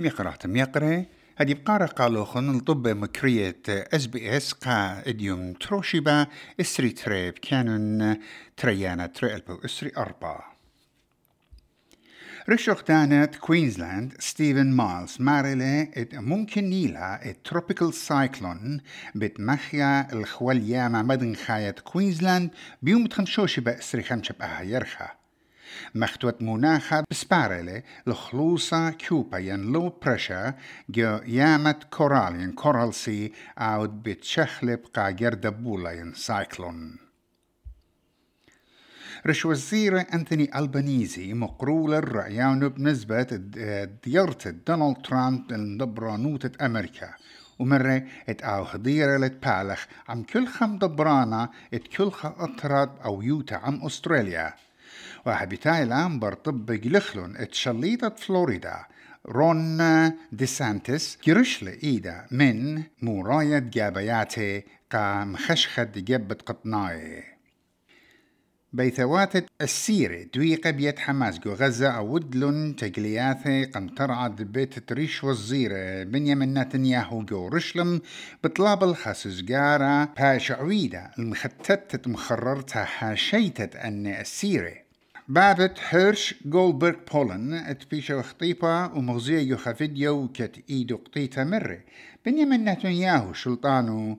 ميقرات ميقري. هدي بقارة قالوخن الطب مكرية اس بي اس قا اديوم تروشيبا إسري تريب كانون تريانا تري ألبو إسري أربا. رشوخ دانت كوينزلاند ستيفن مالز ماريلي ات ممكن نيلا التروبيكال سايكلون بتمخيا الخواليا مع مدن خاية كوينزلاند بيوم تخمشوشي بأسري خمشة بأها يرخا بسبارلي لخلوصة كوبا ين لو برشا جو يامت كورال ين كورال سي عود بتشخلب قا جردبولا ين سايكلون رش وزير أنتوني ألبانيزي مقرول الرأيان بنسبة ديارة دونالد ترامب لدبرانوتة أمريكا ومرة ات أو خضيرة لتبالخ عم كل خم دبرانا ات كل خ اطراد أو يوتا عم استراليا وهبتاي الآن برطب جلخلون ات شليطة فلوريدا. رون دي سانتس كرشل إيدا من موراية جابياتي قام خشخد جبت قطناي. بيثوات السيرة دويقة بيت حماس جو غزة أودلن تقلياثي قم ترعد بيت تريش وزيرة بنيامين نتنياهو جو رشلم بطلاب الخسس جارة باش عويدة المختتت مخررتها حاشيتت أن السيرة بابت هيرش جولبرغ بولن اتبيشو خطيبة ومغزية يوخا فيديو كت إيدو قطيتا مرة. بنيامين نتنياهو شلطانو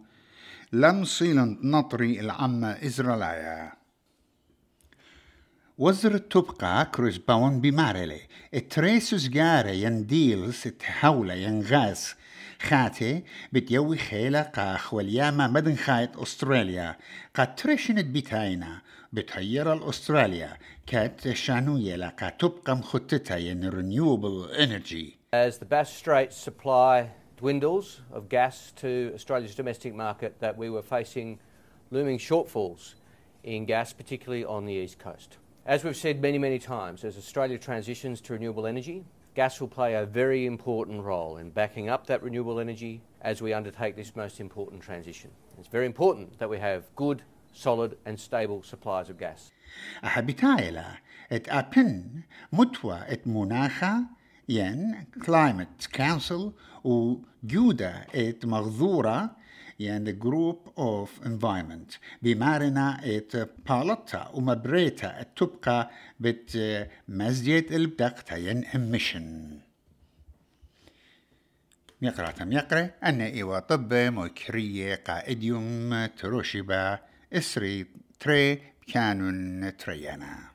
لم صيلن نطري العمة إزرائيلية وزر تبقى كروز باون بمارلي التريسوس جارة ينديلس تحولة ينغاس خاتي بتيوي خيلة قا خولياما مدن خايت أستراليا قا ترشنت بتاينا بتهير الأستراليا كات شانوية لقا تبقى مخطتها ين renewable energy As the Bass Strait supply dwindles of gas to Australia's domestic market that we were facing looming shortfalls in gas, particularly on the east coast. As we've said many, many times, as Australia transitions to renewable energy, Gas will play a very important role in backing up that renewable energy as we undertake this most important transition. It's very important that we have good, solid, and stable supplies of gas. Climate council يعني جروب اوف انفايرمنت بمعنى بالطة ومبريتها تبقى بتمزيت البدقتها ين اميشن يقرأ تم يقرأ أن إيوا طب مكرية قائديوم تروشبا إسري تري كانون تريانا